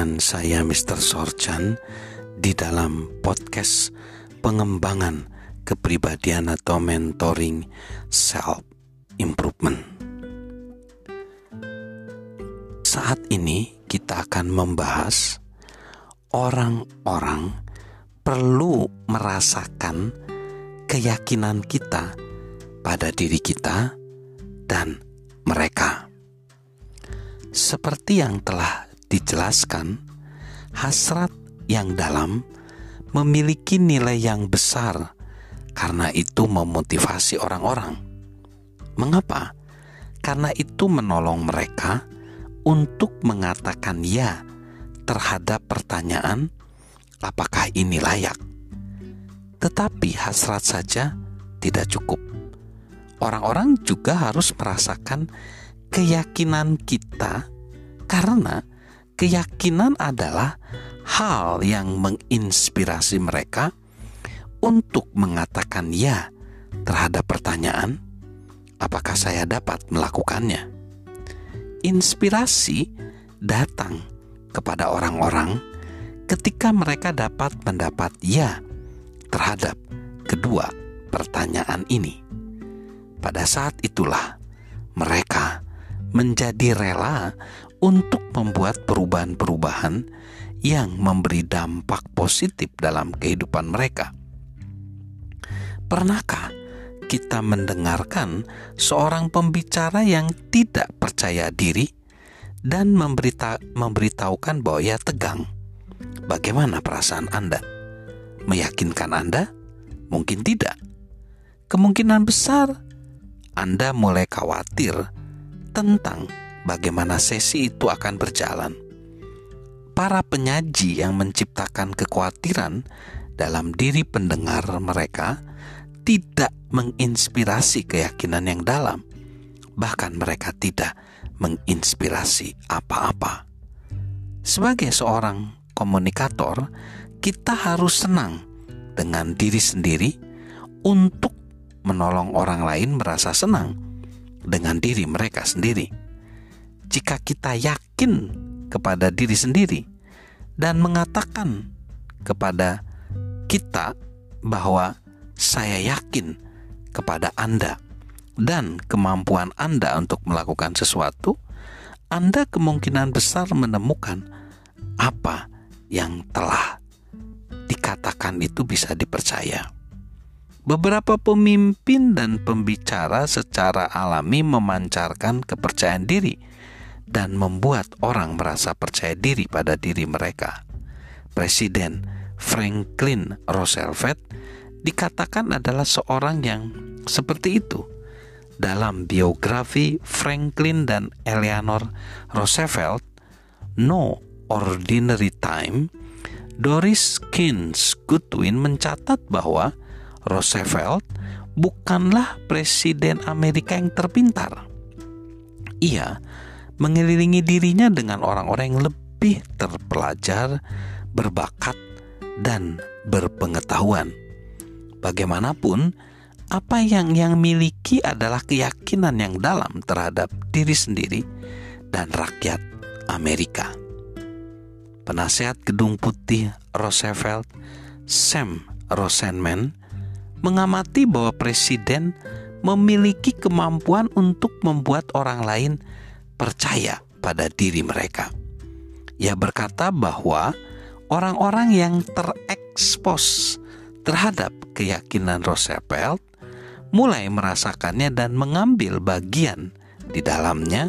dengan saya Mr. Sorchan di dalam podcast pengembangan kepribadian atau mentoring self improvement. Saat ini kita akan membahas orang-orang perlu merasakan keyakinan kita pada diri kita dan mereka. Seperti yang telah dijelaskan, hasrat yang dalam memiliki nilai yang besar karena itu memotivasi orang-orang. Mengapa? Karena itu menolong mereka untuk mengatakan ya terhadap pertanyaan apakah ini layak. Tetapi hasrat saja tidak cukup. Orang-orang juga harus merasakan keyakinan kita karena keyakinan adalah hal yang menginspirasi mereka untuk mengatakan ya terhadap pertanyaan, apakah saya dapat melakukannya. Inspirasi datang kepada orang-orang ketika mereka dapat mendapat ya terhadap kedua pertanyaan ini. Pada saat itulah mereka menjadi rela untuk membuat perubahan-perubahan yang memberi dampak positif dalam kehidupan mereka. Pernahkah kita mendengarkan seorang pembicara yang tidak percaya diri dan memberita memberitahukan bahwa ia tegang? Bagaimana perasaan Anda? Meyakinkan Anda? Mungkin tidak. Kemungkinan besar Anda mulai khawatir tentang bagaimana sesi itu akan berjalan. Para penyaji yang menciptakan kekhawatiran dalam diri pendengar mereka tidak menginspirasi keyakinan yang dalam, bahkan mereka tidak menginspirasi apa-apa. Sebagai seorang komunikator, kita harus senang dengan diri sendiri untuk menolong orang lain merasa senang dengan diri mereka sendiri jika kita yakin kepada diri sendiri dan mengatakan kepada kita bahwa saya yakin kepada Anda dan kemampuan Anda untuk melakukan sesuatu, Anda kemungkinan besar menemukan apa yang telah dikatakan itu bisa dipercaya. Beberapa pemimpin dan pembicara secara alami memancarkan kepercayaan diri dan membuat orang merasa percaya diri pada diri mereka. Presiden Franklin Roosevelt dikatakan adalah seorang yang seperti itu. Dalam biografi Franklin dan Eleanor Roosevelt, No Ordinary Time, Doris Kins Goodwin mencatat bahwa Roosevelt bukanlah presiden Amerika yang terpintar. Ia mengelilingi dirinya dengan orang-orang yang lebih terpelajar, berbakat, dan berpengetahuan. Bagaimanapun, apa yang yang miliki adalah keyakinan yang dalam terhadap diri sendiri dan rakyat Amerika. Penasehat Gedung Putih Roosevelt, Sam Rosenman, mengamati bahwa presiden memiliki kemampuan untuk membuat orang lain percaya pada diri mereka. Ia berkata bahwa orang-orang yang terekspos terhadap keyakinan Roosevelt mulai merasakannya dan mengambil bagian di dalamnya,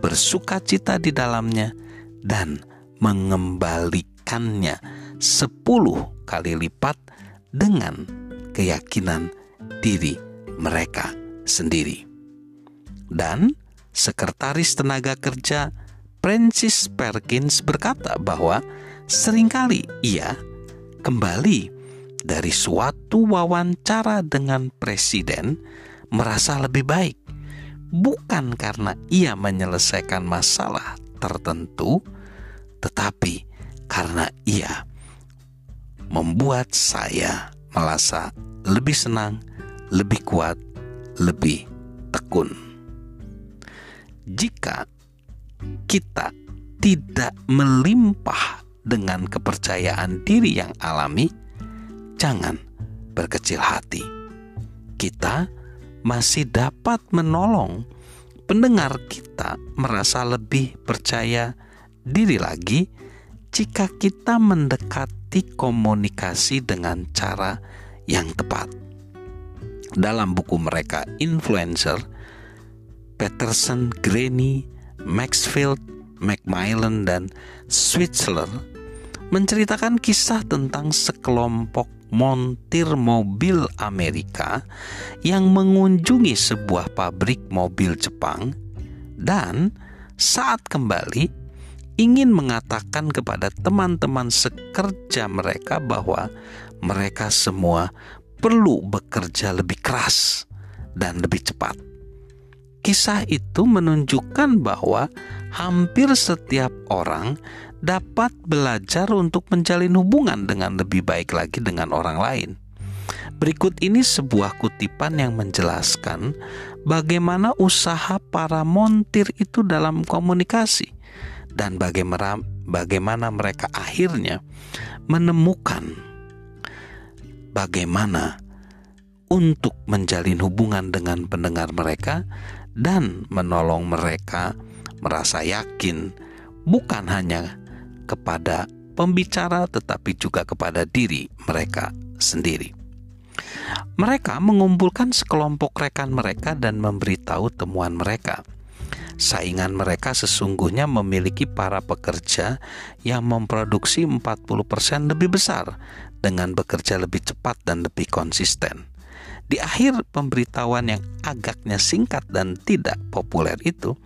bersuka cita di dalamnya, dan mengembalikannya sepuluh kali lipat dengan keyakinan diri mereka sendiri. Dan Sekretaris Tenaga Kerja Francis Perkins berkata bahwa sering kali ia kembali dari suatu wawancara dengan presiden merasa lebih baik bukan karena ia menyelesaikan masalah tertentu tetapi karena ia membuat saya merasa lebih senang, lebih kuat, lebih tekun jika kita tidak melimpah dengan kepercayaan diri yang alami, jangan berkecil hati. Kita masih dapat menolong pendengar kita merasa lebih percaya diri lagi jika kita mendekati komunikasi dengan cara yang tepat. Dalam buku mereka Influencer, Peterson, Granny, Maxfield, Macmillan, dan Switzerland menceritakan kisah tentang sekelompok montir mobil Amerika yang mengunjungi sebuah pabrik mobil Jepang dan saat kembali ingin mengatakan kepada teman-teman sekerja mereka bahwa mereka semua perlu bekerja lebih keras dan lebih cepat. Kisah itu menunjukkan bahwa hampir setiap orang dapat belajar untuk menjalin hubungan dengan lebih baik lagi dengan orang lain. Berikut ini sebuah kutipan yang menjelaskan bagaimana usaha para montir itu dalam komunikasi dan bagaimana mereka akhirnya menemukan bagaimana untuk menjalin hubungan dengan pendengar mereka dan menolong mereka merasa yakin bukan hanya kepada pembicara, tetapi juga kepada diri mereka sendiri. Mereka mengumpulkan sekelompok rekan mereka dan memberitahu temuan mereka. Saingan mereka sesungguhnya memiliki para pekerja yang memproduksi 40% lebih besar dengan bekerja lebih cepat dan lebih konsisten. Di akhir pemberitahuan yang agaknya singkat dan tidak populer itu,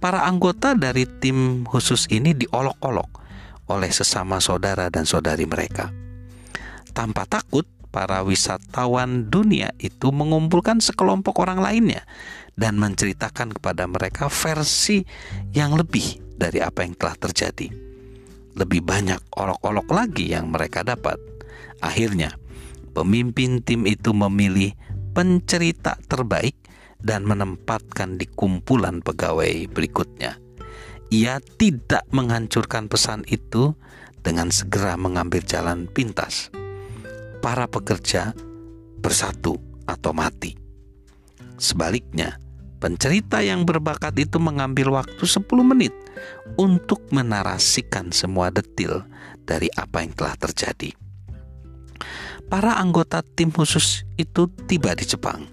para anggota dari tim khusus ini diolok-olok oleh sesama saudara dan saudari mereka. Tanpa takut, para wisatawan dunia itu mengumpulkan sekelompok orang lainnya dan menceritakan kepada mereka versi yang lebih dari apa yang telah terjadi. Lebih banyak olok-olok lagi yang mereka dapat. Akhirnya, pemimpin tim itu memilih pencerita terbaik dan menempatkan di kumpulan pegawai berikutnya ia tidak menghancurkan pesan itu dengan segera mengambil jalan pintas. Para pekerja bersatu atau mati. Sebaliknya, pencerita yang berbakat itu mengambil waktu 10 menit untuk menarasikan semua detil dari apa yang telah terjadi. Para anggota tim khusus itu tiba di Jepang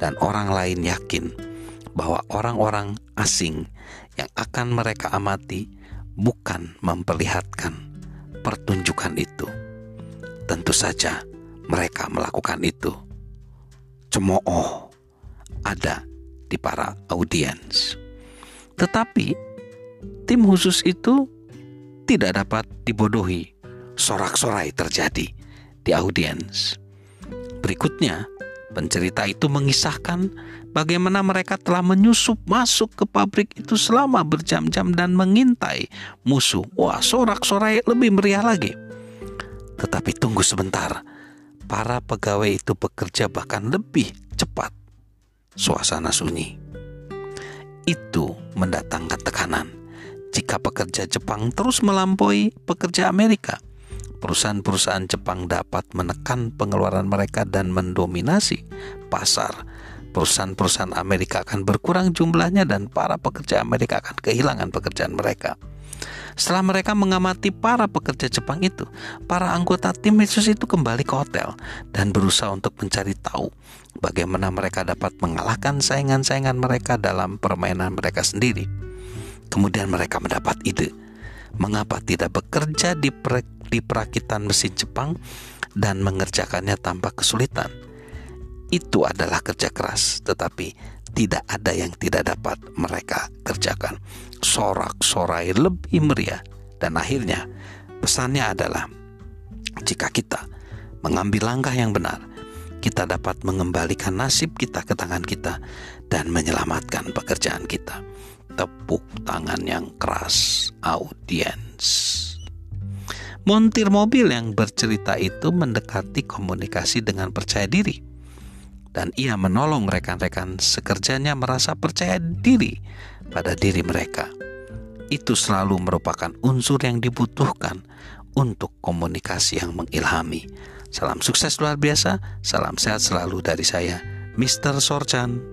dan orang lain yakin bahwa orang-orang asing yang akan mereka amati bukan memperlihatkan pertunjukan itu. Tentu saja mereka melakukan itu. Cemooh ada di para audiens. Tetapi tim khusus itu tidak dapat dibodohi. Sorak-sorai terjadi di audiens. Berikutnya, pencerita itu mengisahkan bagaimana mereka telah menyusup masuk ke pabrik itu selama berjam-jam dan mengintai musuh. Wah, sorak-sorai lebih meriah lagi. Tetapi tunggu sebentar, para pegawai itu bekerja bahkan lebih cepat. Suasana sunyi. Itu mendatangkan tekanan. Jika pekerja Jepang terus melampaui pekerja Amerika, perusahaan-perusahaan Jepang dapat menekan pengeluaran mereka dan mendominasi pasar perusahaan-perusahaan Amerika akan berkurang jumlahnya dan para pekerja Amerika akan kehilangan pekerjaan mereka. Setelah mereka mengamati para pekerja Jepang itu, para anggota tim Yesus itu kembali ke hotel dan berusaha untuk mencari tahu bagaimana mereka dapat mengalahkan saingan-saingan mereka dalam permainan mereka sendiri. Kemudian mereka mendapat ide, mengapa tidak bekerja di, di perakitan mesin Jepang dan mengerjakannya tanpa kesulitan itu adalah kerja keras, tetapi tidak ada yang tidak dapat mereka kerjakan. Sorak-sorai lebih meriah, dan akhirnya pesannya adalah: jika kita mengambil langkah yang benar, kita dapat mengembalikan nasib kita ke tangan kita dan menyelamatkan pekerjaan kita. Tepuk tangan yang keras, audiens. Montir mobil yang bercerita itu mendekati komunikasi dengan percaya diri dan ia menolong rekan-rekan sekerjanya merasa percaya diri pada diri mereka. itu selalu merupakan unsur yang dibutuhkan untuk komunikasi yang mengilhami. Salam sukses luar biasa, salam sehat selalu dari saya, Mr. Sorchan.